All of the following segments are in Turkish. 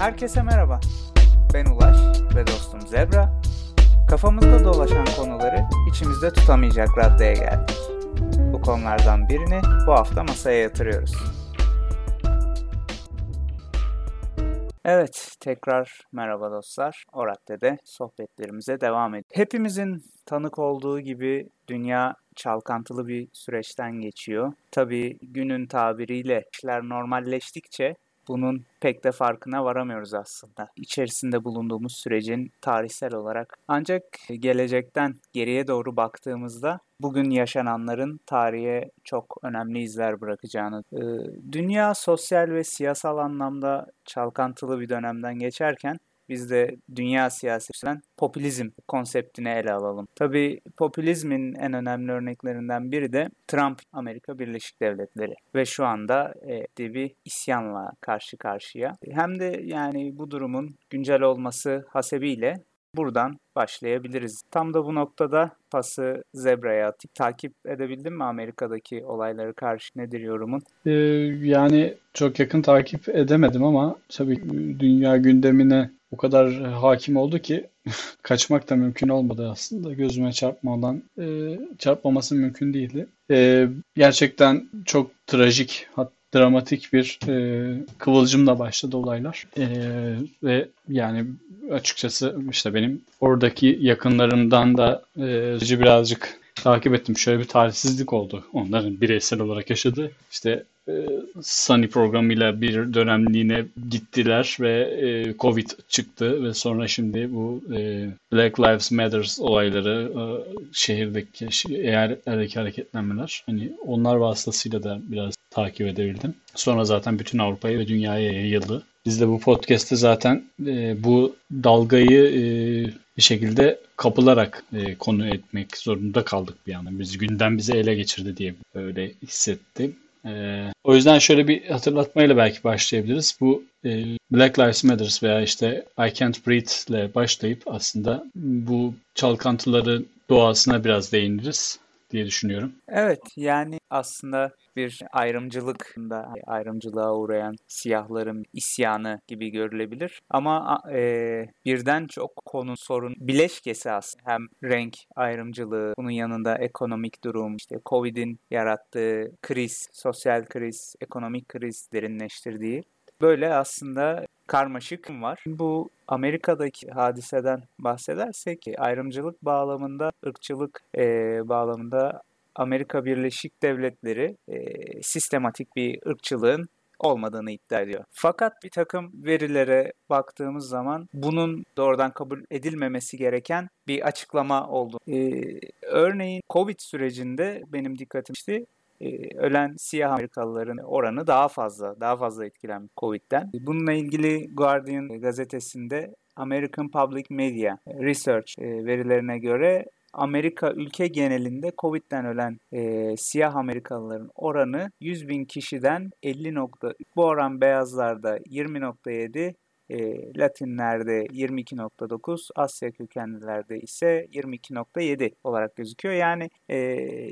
Herkese merhaba. Ben Ulaş ve dostum Zebra. Kafamızda dolaşan konuları içimizde tutamayacak raddeye geldik. Bu konulardan birini bu hafta masaya yatırıyoruz. Evet, tekrar merhaba dostlar. O raddede sohbetlerimize devam ediyoruz. Hepimizin tanık olduğu gibi dünya çalkantılı bir süreçten geçiyor. Tabii günün tabiriyle işler normalleştikçe bunun pek de farkına varamıyoruz aslında. İçerisinde bulunduğumuz sürecin tarihsel olarak. Ancak gelecekten geriye doğru baktığımızda bugün yaşananların tarihe çok önemli izler bırakacağını. Ee, dünya sosyal ve siyasal anlamda çalkantılı bir dönemden geçerken biz de dünya siyasetinden popülizm konseptini ele alalım. Tabii popülizmin en önemli örneklerinden biri de Trump Amerika Birleşik Devletleri ve şu anda e, bir isyanla karşı karşıya. Hem de yani bu durumun güncel olması hasebiyle buradan başlayabiliriz. Tam da bu noktada pası Zebra'ya atıp takip edebildin mi Amerika'daki olayları karşı nedir yorumun? Ee, yani çok yakın takip edemedim ama tabii dünya gündemine o kadar hakim oldu ki kaçmak da mümkün olmadı aslında. Gözüme çarpmadan e, çarpmaması mümkün değildi. E, gerçekten çok trajik, hatta dramatik bir e, kıvılcımla başladı olaylar. E, ve yani açıkçası işte benim oradaki yakınlarımdan da e, birazcık takip ettim. Şöyle bir talihsizlik oldu. Onların bireysel olarak yaşadı. İşte e, Sunny programıyla bir dönemliğine gittiler ve e, Covid çıktı ve sonra şimdi bu e, Black Lives Matter olayları e, şehirdeki eyaletlerdeki hareketlenmeler hani onlar vasıtasıyla da biraz takip edebildim. Sonra zaten bütün Avrupa'ya ve dünyaya yayıldı. Biz de bu podcast'te zaten e, bu dalgayı e, bir şekilde kapılarak e, konu etmek zorunda kaldık bir yandan. Biz günden bize ele geçirdi diye öyle hissettim. E, o yüzden şöyle bir hatırlatmayla belki başlayabiliriz. Bu e, Black Lives Matter veya işte I Can't Breathe ile başlayıp aslında bu çalkantıları doğasına biraz değiniriz diye düşünüyorum. Evet yani aslında bir ayrımcılık da ayrımcılığa uğrayan siyahların isyanı gibi görülebilir. Ama e, birden çok konu sorun bileşkesi aslında. Hem renk ayrımcılığı, bunun yanında ekonomik durum, işte Covid'in yarattığı kriz, sosyal kriz, ekonomik kriz derinleştirdiği Böyle aslında karmaşık var. Bu Amerika'daki hadiseden bahsedersek ayrımcılık bağlamında, ırkçılık e, bağlamında Amerika Birleşik Devletleri e, sistematik bir ırkçılığın olmadığını iddia ediyor. Fakat bir takım verilere baktığımız zaman bunun doğrudan kabul edilmemesi gereken bir açıklama oldu. Ee, örneğin Covid sürecinde benim dikkatim e, ölen siyah Amerikalıların oranı daha fazla, daha fazla etkilenmiş Covid'den. Bununla ilgili Guardian gazetesinde American Public Media Research verilerine göre Amerika ülke genelinde Covid'den ölen e, siyah Amerikalıların oranı 100 bin kişiden 50.3. Bu oran beyazlarda 20.7, e, Latinlerde 22.9, Asya kökenlilerde ise 22.7 olarak gözüküyor. Yani e,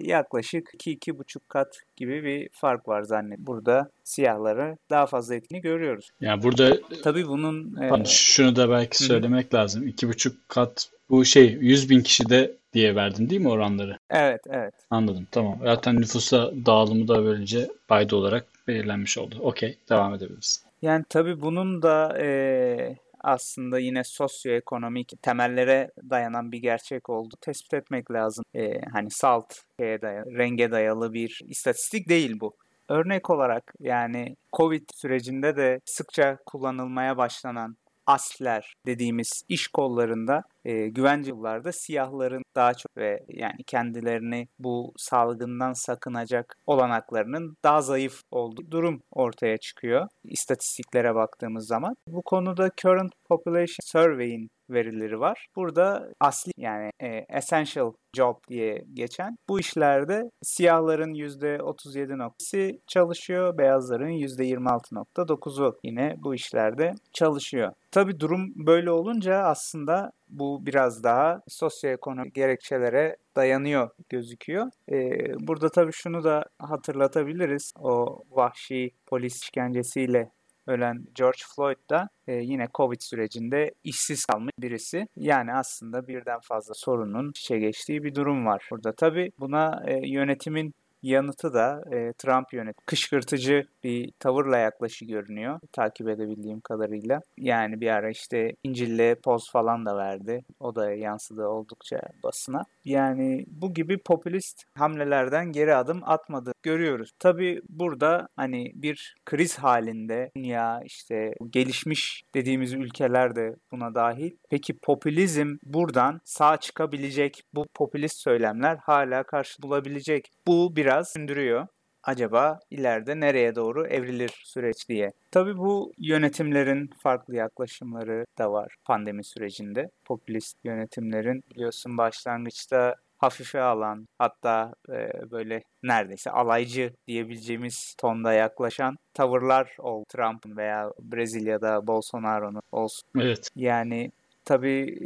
yaklaşık 2-2,5 kat gibi bir fark var zannet. Burada siyahları daha fazla etkini görüyoruz. Yani burada tabii bunun e, şunu da belki söylemek Hı. lazım. 2,5 kat bu şey 100 bin kişide diye verdin değil mi oranları? Evet, evet. Anladım, tamam. Zaten nüfusa dağılımı da böylece payda olarak belirlenmiş oldu. Okey, devam edebiliriz. Yani tabii bunun da e, aslında yine sosyoekonomik temellere dayanan bir gerçek oldu. Tespit etmek lazım. E, hani salt dayalı, renge dayalı bir istatistik değil bu. Örnek olarak yani Covid sürecinde de sıkça kullanılmaya başlanan asler dediğimiz iş kollarında e, güvence yıllarda siyahların daha çok ve yani kendilerini bu salgından sakınacak olanaklarının daha zayıf olduğu durum ortaya çıkıyor. İstatistiklere baktığımız zaman. Bu konuda Current Population Survey'in verileri var. Burada asli yani e, essential job diye geçen bu işlerde siyahların %37.si çalışıyor, beyazların %26.9'u yine bu işlerde çalışıyor. Tabi durum böyle olunca aslında bu biraz daha sosyoekonomik gerekçelere dayanıyor gözüküyor. Ee, burada tabii şunu da hatırlatabiliriz. O vahşi polis işkencesiyle ölen George Floyd da e, yine Covid sürecinde işsiz kalmış birisi. Yani aslında birden fazla sorunun işe geçtiği bir durum var burada. Tabii buna e, yönetimin yanıtı da e, Trump yönet kışkırtıcı bir tavırla yaklaşı görünüyor takip edebildiğim kadarıyla. Yani bir ara işte İncil'le poz falan da verdi. O da yansıdı oldukça basına. Yani bu gibi popülist hamlelerden geri adım atmadı görüyoruz. Tabi burada hani bir kriz halinde dünya işte gelişmiş dediğimiz ülkeler de buna dahil. Peki popülizm buradan sağ çıkabilecek bu popülist söylemler hala karşı bulabilecek. Bu biraz sündürüyor acaba ileride nereye doğru evrilir süreç diye. Tabii bu yönetimlerin farklı yaklaşımları da var pandemi sürecinde. Popülist yönetimlerin biliyorsun başlangıçta hafife alan hatta e, böyle neredeyse alaycı diyebileceğimiz tonda yaklaşan tavırlar oldu Trump'ın veya Brezilya'da Bolsonaro'nun olsun. Evet. Yani tabii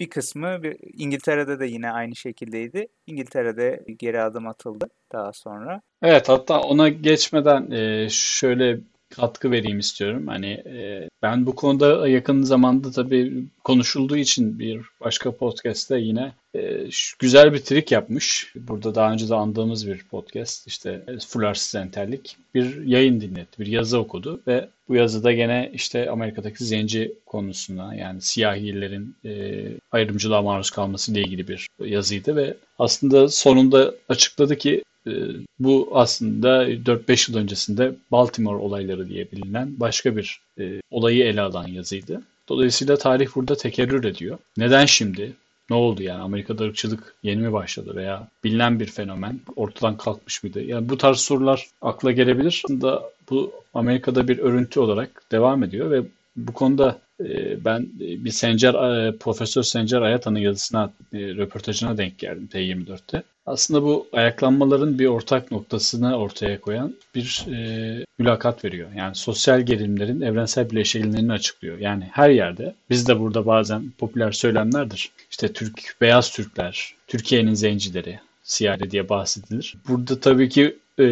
bir kısmı İngiltere'de de yine aynı şekildeydi. İngiltere'de geri adım atıldı daha sonra. Evet hatta ona geçmeden şöyle katkı vereyim istiyorum. Hani e, ben bu konuda yakın zamanda tabii konuşulduğu için bir başka podcast'te yine e, güzel bir trik yapmış. Burada daha önce de andığımız bir podcast işte Fularsız Entellik bir yayın dinletti, bir yazı okudu ve bu yazıda gene işte Amerika'daki zenci konusuna yani siyahilerin e, ayrımcılığa maruz kalması ile ilgili bir yazıydı ve aslında sonunda açıkladı ki e, bu aslında 4-5 yıl öncesinde Baltimore olayları diye bilinen başka bir e, olayı ele alan yazıydı. Dolayısıyla tarih burada tekerrür ediyor. Neden şimdi? Ne oldu yani? Amerika'da ırkçılık yeni mi başladı veya bilinen bir fenomen ortadan kalkmış mıydı? Yani bu tarz sorular akla gelebilir. Aslında bu Amerika'da bir örüntü olarak devam ediyor ve bu konuda ben bir Sencer, e, Profesör Sencer Ayatan'ın yazısına, e, röportajına denk geldim T24'te. Aslında bu ayaklanmaların bir ortak noktasını ortaya koyan bir e, mülakat veriyor. Yani sosyal gerilimlerin evrensel bileşenlerini açıklıyor. Yani her yerde, biz de burada bazen popüler söylemlerdir. İşte Türk, beyaz Türkler, Türkiye'nin zencileri, siyahi diye bahsedilir. Burada tabii ki e,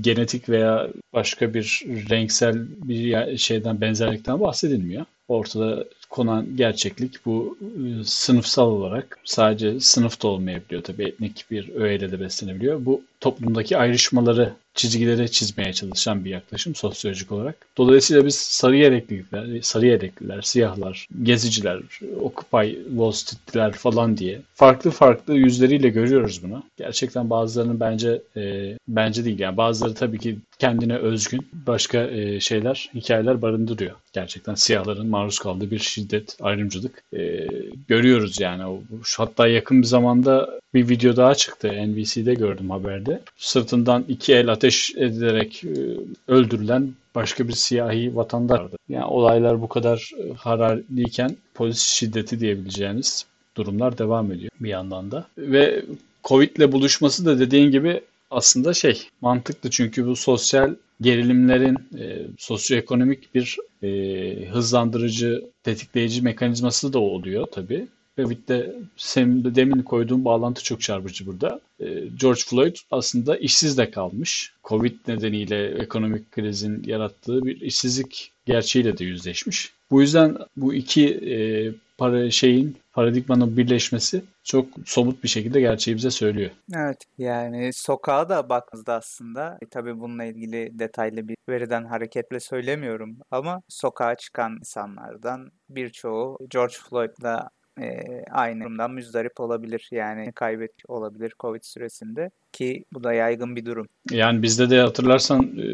genetik veya başka bir renksel bir şeyden benzerlikten bahsedilmiyor. Ortada konan gerçeklik bu e, sınıfsal olarak sadece sınıfta olmayabiliyor tabii etnik bir öğeyle de beslenebiliyor. Bu toplumdaki ayrışmaları çizgileri çizmeye çalışan bir yaklaşım sosyolojik olarak. Dolayısıyla biz sarı yelekliler, sarı yelekliler, siyahlar, geziciler, Occupy Wall Street'liler falan diye farklı farklı yüzleriyle görüyoruz bunu. Gerçekten bazılarının bence e, bence değil yani bazıları tabii ki kendine özgün başka e, şeyler, hikayeler barındırıyor. Gerçekten siyahların maruz kaldığı bir şiddet, ayrımcılık e, görüyoruz yani. O, hatta yakın bir zamanda bir video daha çıktı. NBC'de gördüm haberde. Sırtından iki el ateş edilerek e, öldürülen başka bir siyahi vatandaş. Yani olaylar bu kadar e, hararlıyken polis şiddeti diyebileceğiniz durumlar devam ediyor bir yandan da. Ve Covid ile buluşması da dediğin gibi aslında şey mantıklı çünkü bu sosyal gerilimlerin e, sosyoekonomik bir e, hızlandırıcı, tetikleyici mekanizması da oluyor tabii. Revit'te senin de demin koyduğum bağlantı çok çarpıcı burada. Ee, George Floyd aslında işsiz de kalmış. Covid nedeniyle ekonomik krizin yarattığı bir işsizlik gerçeğiyle de yüzleşmiş. Bu yüzden bu iki e, para şeyin paradigmanın birleşmesi çok somut bir şekilde gerçeği bize söylüyor. Evet yani sokağa da baktığınızda aslında e, tabii bununla ilgili detaylı bir veriden hareketle söylemiyorum ama sokağa çıkan insanlardan birçoğu George Floyd'la e, aynı durumdan müzdarip olabilir. Yani kaybetmiş olabilir Covid süresinde ki bu da yaygın bir durum. Yani bizde de hatırlarsan e,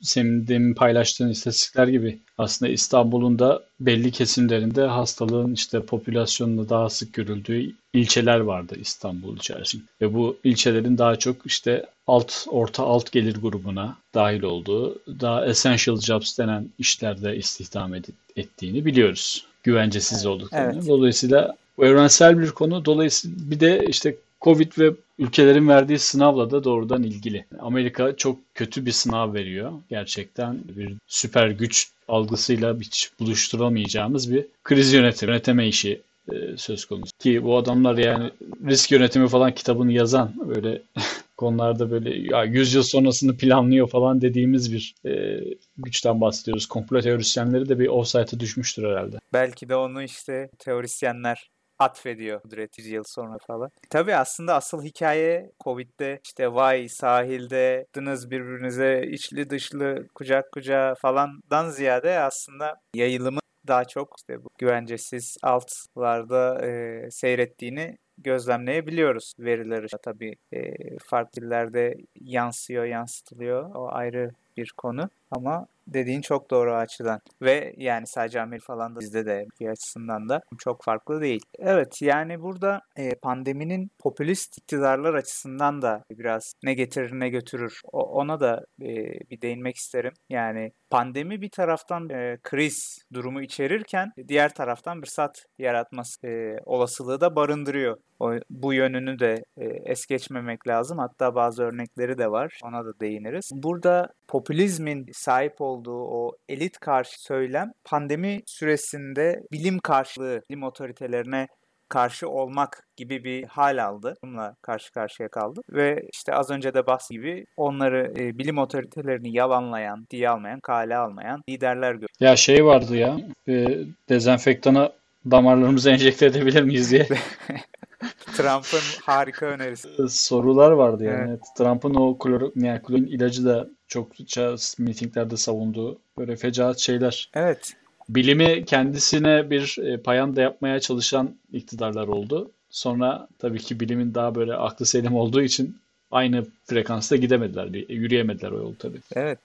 senin demin paylaştığın istatistikler gibi aslında İstanbul'un da belli kesimlerinde hastalığın işte popülasyonunda daha sık görüldüğü ilçeler vardı İstanbul içerisinde. Ve bu ilçelerin daha çok işte alt orta alt gelir grubuna dahil olduğu, daha essential jobs denen işlerde istihdam ettiğini biliyoruz güvencesiz olduklarını. Evet. Dolayısıyla evrensel bir konu. Dolayısıyla bir de işte Covid ve ülkelerin verdiği sınavla da doğrudan ilgili. Amerika çok kötü bir sınav veriyor. Gerçekten bir süper güç algısıyla hiç buluşturamayacağımız bir kriz yönetimi, yöneteme işi e, söz konusu. Ki bu adamlar yani risk yönetimi falan kitabını yazan böyle konularda böyle ya 100 yıl sonrasını planlıyor falan dediğimiz bir e, güçten bahsediyoruz. Komplo teorisyenleri de bir offside'a düşmüştür herhalde. Belki de onu işte teorisyenler atfediyor Kudret 100 yıl sonra falan. Tabii aslında asıl hikaye Covid'de işte vay sahilde dınız birbirinize içli dışlı kucak kucağa falandan ziyade aslında yayılımı daha çok işte bu güvencesiz altlarda e, seyrettiğini gözlemleyebiliyoruz verileri. Tabii e, farklı dillerde yansıyor, yansıtılıyor. O ayrı bir konu ama dediğin çok doğru açıdan. Ve yani sadece Amir falan da bizde de bir açısından da çok farklı değil. Evet yani burada e, pandeminin popülist iktidarlar açısından da biraz ne getirir ne götürür o, ona da e, bir değinmek isterim. Yani pandemi bir taraftan e, kriz durumu içerirken diğer taraftan bir sat yaratması e, olasılığı da barındırıyor. O, bu yönünü de e, es geçmemek lazım. Hatta bazı örnekleri de var. Ona da değiniriz. Burada popülizmin sahip olduğu o elit karşı söylem pandemi süresinde bilim karşılığı, bilim otoritelerine karşı olmak gibi bir hal aldı. Bununla karşı karşıya kaldı. Ve işte az önce de bahs gibi onları e, bilim otoritelerini yalanlayan, diye almayan, kale almayan liderler gördük. Ya şey vardı ya, e, dezenfektana damarlarımızı enjekte edebilir miyiz diye. Trump'ın harika önerisi. Sorular vardı yani. Evet. Trump'ın o kloro, yani klorin ilacı da çokça mitinglerde savunduğu böyle fecaat şeyler. Evet. Bilimi kendisine bir e, payanda yapmaya çalışan iktidarlar oldu. Sonra tabii ki bilimin daha böyle aklı selim olduğu için aynı frekansta gidemediler, yürüyemediler o yolu tabii. Evet.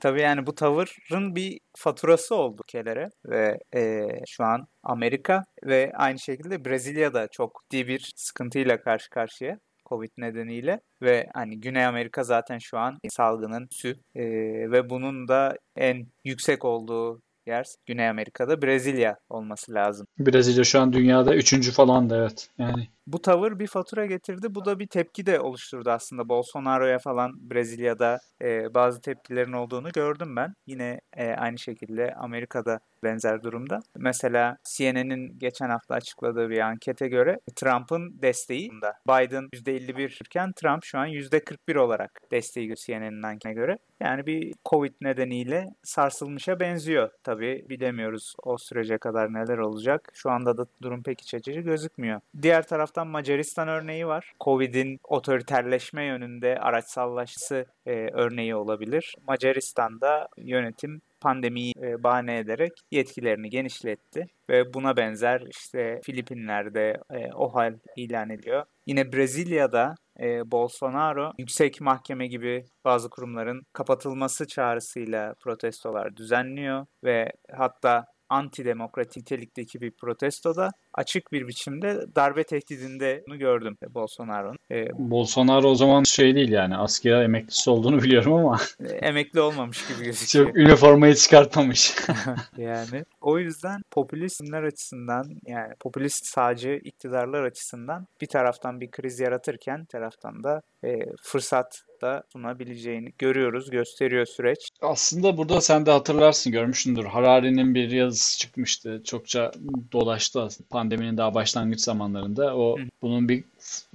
Tabii yani bu tavırın bir faturası oldu ülkelere ve e, şu an Amerika ve aynı şekilde Brezilya'da çok ciddi bir sıkıntıyla karşı karşıya. Covid nedeniyle ve hani Güney Amerika zaten şu an salgının sü e, ve bunun da en yüksek olduğu yer Güney Amerika'da Brezilya olması lazım. Brezilya şu an dünyada üçüncü falan da evet. Yani bu tavır bir fatura getirdi. Bu da bir tepki de oluşturdu aslında. Bolsonaro'ya falan Brezilya'da e, bazı tepkilerin olduğunu gördüm ben. Yine e, aynı şekilde Amerika'da benzer durumda. Mesela CNN'in geçen hafta açıkladığı bir ankete göre Trump'ın desteği Biden %51 iken Trump şu an %41 olarak desteği CNN'in anketine göre. Yani bir Covid nedeniyle sarsılmışa benziyor. Tabii bilemiyoruz o sürece kadar neler olacak. Şu anda da durum pek iç açıcı gözükmüyor. Diğer taraftan Macaristan örneği var. Covid'in otoriterleşme yönünde araçsallaşması e, örneği olabilir. Macaristan'da yönetim pandemiyi e, bahane ederek yetkilerini genişletti ve buna benzer işte Filipinler'de e, o hal ilan ediyor. Yine Brezilya'da e, Bolsonaro yüksek mahkeme gibi bazı kurumların kapatılması çağrısıyla protestolar düzenliyor ve hatta antidemokratik nitelikteki bir protestoda açık bir biçimde darbe tehdidinde bunu gördüm Bolsonaro'nun. Ee, Bolsonaro o zaman şey değil yani askeri emeklisi olduğunu biliyorum ama. emekli olmamış gibi gözüküyor. Çok üniformayı çıkartmamış. yani o yüzden popülist isimler açısından yani popülist sağcı iktidarlar açısından bir taraftan bir kriz yaratırken taraftan da e, fırsat da sunabileceğini görüyoruz, gösteriyor süreç. Aslında burada sen de hatırlarsın, görmüşsündür. Harari'nin bir yazısı çıkmıştı. Çokça dolaştı pandeminin daha başlangıç zamanlarında. O Hı. bunun bir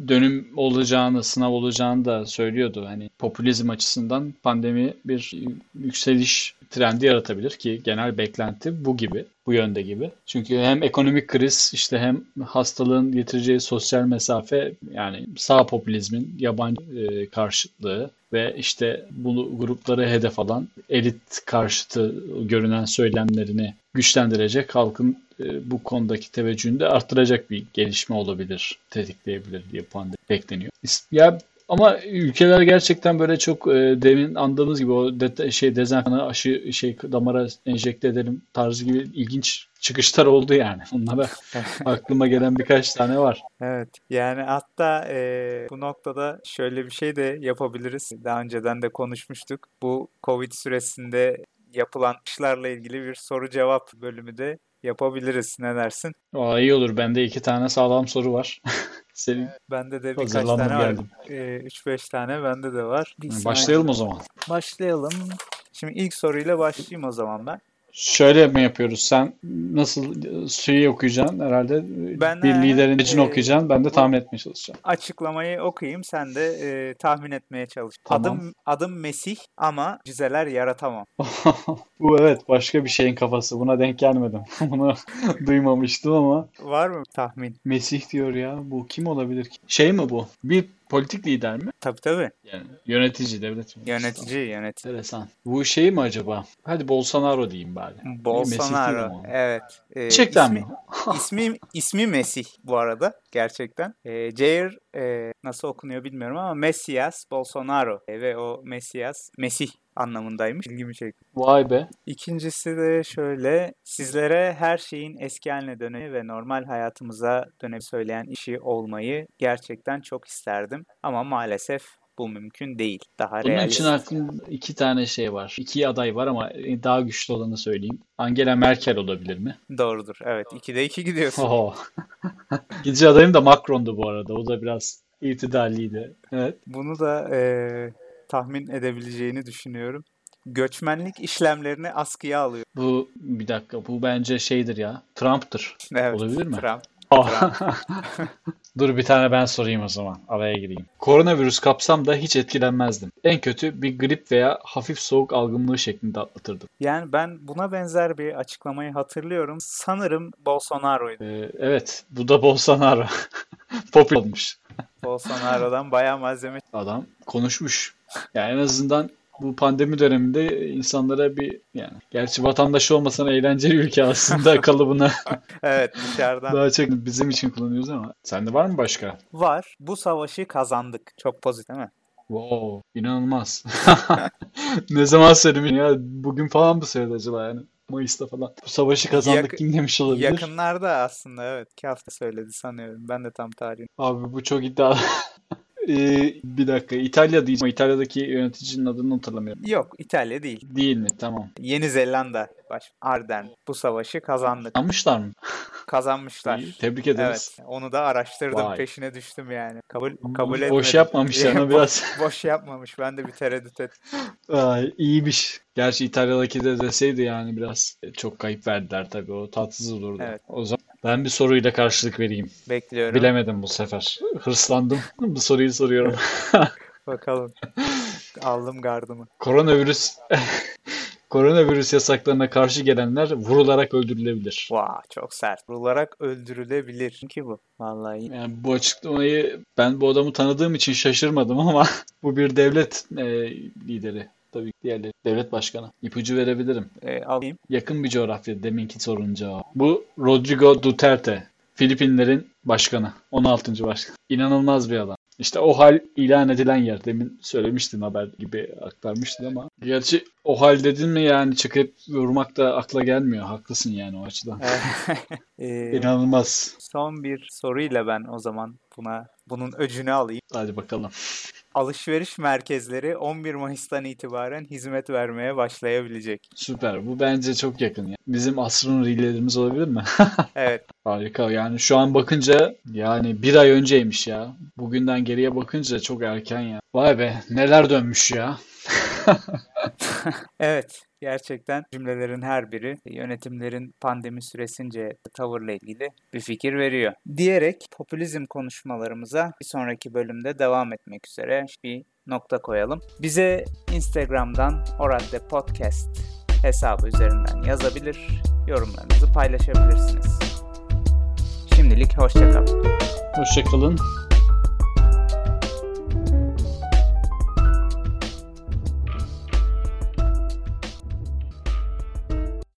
dönüm olacağını, sınav olacağını da söylüyordu. Hani popülizm açısından pandemi bir yükseliş trendi yaratabilir ki genel beklenti bu gibi, bu yönde gibi. Çünkü hem ekonomik kriz işte hem hastalığın getireceği sosyal mesafe yani sağ popülizmin yabancı e, karşıtlığı ve işte bu grupları hedef alan elit karşıtı görünen söylemlerini güçlendirecek halkın bu konudaki teveccühünü de arttıracak bir gelişme olabilir, tetikleyebilir diye pandemi bekleniyor. Ya ama ülkeler gerçekten böyle çok e, demin andığımız gibi o de, şey dezenfektanı aşı şey damara enjekte edelim tarzı gibi ilginç çıkışlar oldu yani. Bunlara aklıma gelen birkaç tane var. Evet. Yani hatta e, bu noktada şöyle bir şey de yapabiliriz. Daha önceden de konuşmuştuk. Bu Covid süresinde yapılan işlerle ilgili bir soru cevap bölümü de yapabiliriz. Ne dersin? Aa, iyi olur. Bende iki tane sağlam soru var. Senin bende de birkaç tane var. 3-5 ee, tane bende de var. Bir Başlayalım o zaman. Başlayalım. Şimdi ilk soruyla başlayayım o zaman ben. Şöyle mi yapıyoruz? Sen nasıl suyu okuyacaksın herhalde? Ben, bir liderin e, için okuyacaksın. Ben de tahmin etmeye çalışacağım. Açıklamayı okuyayım sen de e, tahmin etmeye çalış. Tamam. Adım adım Mesih ama cüzeler yaratamam. Bu evet başka bir şeyin kafası. Buna denk gelmedim. Bunu duymamıştım ama Var mı tahmin? Mesih diyor ya. Bu kim olabilir ki? Şey mi bu? Bir politik lider mi? Tabii tabii. Yani yönetici, devlet yöneticisi. Yönetici yönetici. Enteresan. Bu şey mi acaba? Hadi Bolsonaro diyeyim bari. Bolsonaro. Evet. E, Gerçekten ismi, mi? ismi ismi Mesih bu arada gerçekten. E, Jair e, nasıl okunuyor bilmiyorum ama Mesias Bolsonaro E, ve o Mesias Mesih anlamındaymış. İlgimi çekti. Vay be. İkincisi de şöyle sizlere her şeyin eski haline dönmeyi ve normal hayatımıza dönüp söyleyen işi olmayı gerçekten çok isterdim ama maalesef bu mümkün değil. Daha Bunun realist. için aklımda iki tane şey var. İki aday var ama daha güçlü olanı söyleyeyim. Angela Merkel olabilir mi? Doğrudur. Evet. 2'de 2 gidiyorsun. Oho. İkinci adayım da Macron'du bu arada. O da biraz itidalliydi. Evet. Bunu da eee, tahmin edebileceğini düşünüyorum. Göçmenlik işlemlerini askıya alıyor. Bu bir dakika. Bu bence şeydir ya. Trump'tır. Evet. Olabilir mi? Trump. Dur bir tane ben sorayım o zaman. Araya gireyim. Koronavirüs kapsam da hiç etkilenmezdim. En kötü bir grip veya hafif soğuk algınlığı şeklinde atlatırdım. Yani ben buna benzer bir açıklamayı hatırlıyorum. Sanırım Bolsonaro'ydu. Ee, evet. Bu da Bolsonaro. Popüler olmuş. Bolsonaro'dan bayağı malzeme Adam konuşmuş. Yani en azından bu pandemi döneminde insanlara bir yani gerçi vatandaş olmasan eğlenceli ülke aslında kalıbına Evet dışarıdan daha çok bizim için kullanıyoruz ama sende var mı başka? var. Bu savaşı kazandık. Çok pozitif değil mi? Wow, inanılmaz. Ne zaman söylemiş ya? Bugün falan mı söyledi acaba yani? Mayıs'ta falan. Bu savaşı kazandık Yak- kim demiş olabilir? Yakınlarda aslında evet. İki hafta söyledi sanıyorum. Ben de tam tarihini. Abi bu çok iddialı. Ee, bir dakika İtalya diyeceğim. İtalya'daki yöneticinin adını hatırlamıyorum. Yok İtalya değil. Değil mi? Tamam. Yeni Zelanda baş Arden. Bu savaşı kazandık. Anmışlar mı? Kazanmışlar. İyi, tebrik ederiz. Evet. Onu da araştırdım. Vay. Peşine düştüm yani. Kabul kabul etmedim. Boş yapmamışlar ama biraz. Boş yapmamış. Ben de bir tereddüt ettim. Ay, iyiymiş. Gerçi İtalya'daki de deseydi yani biraz e, çok kayıp verdiler tabii. O tatsız olurdu. Evet. O zaman ben bir soruyla karşılık vereyim. Bekliyorum. Bilemedim bu sefer. Hırslandım. Bu soruyu soruyorum. Bakalım. Aldım gardımı. Koronavirüs Koronavirüs yasaklarına karşı gelenler vurularak öldürülebilir. Vaa çok sert. Vurularak öldürülebilir. Ki bu. Vallahi. Yani bu açıklamayı ben bu adamı tanıdığım için şaşırmadım ama bu bir devlet e, lideri. Tabii diğerleri. Devlet başkanı. İpucu verebilirim. E, alayım. Yakın bir coğrafya deminki sorunun cevabı. Bu Rodrigo Duterte. Filipinlerin başkanı. 16. başkan. İnanılmaz bir adam. İşte o hal ilan edilen yer. Demin söylemiştin haber gibi aktarmıştın ama. Gerçi o hal dedin mi yani çıkıp vurmak da akla gelmiyor. Haklısın yani o açıdan. E, İnanılmaz. son bir soruyla ben o zaman buna bunun öcünü alayım. Hadi bakalım. Alışveriş merkezleri 11 Mayıs'tan itibaren hizmet vermeye başlayabilecek. Süper. Bu bence çok yakın. ya. Bizim asrın reellerimiz olabilir mi? Evet. Harika. Yani şu an bakınca yani bir ay önceymiş ya. Bugünden geriye bakınca çok erken ya. Vay be neler dönmüş ya. Evet. Gerçekten cümlelerin her biri yönetimlerin pandemi süresince tavırla ilgili bir fikir veriyor. Diyerek popülizm konuşmalarımıza bir sonraki bölümde devam etmek üzere bir nokta koyalım. Bize Instagram'dan Oradde Podcast hesabı üzerinden yazabilir, yorumlarınızı paylaşabilirsiniz. Şimdilik hoşçakalın. Hoşçakalın.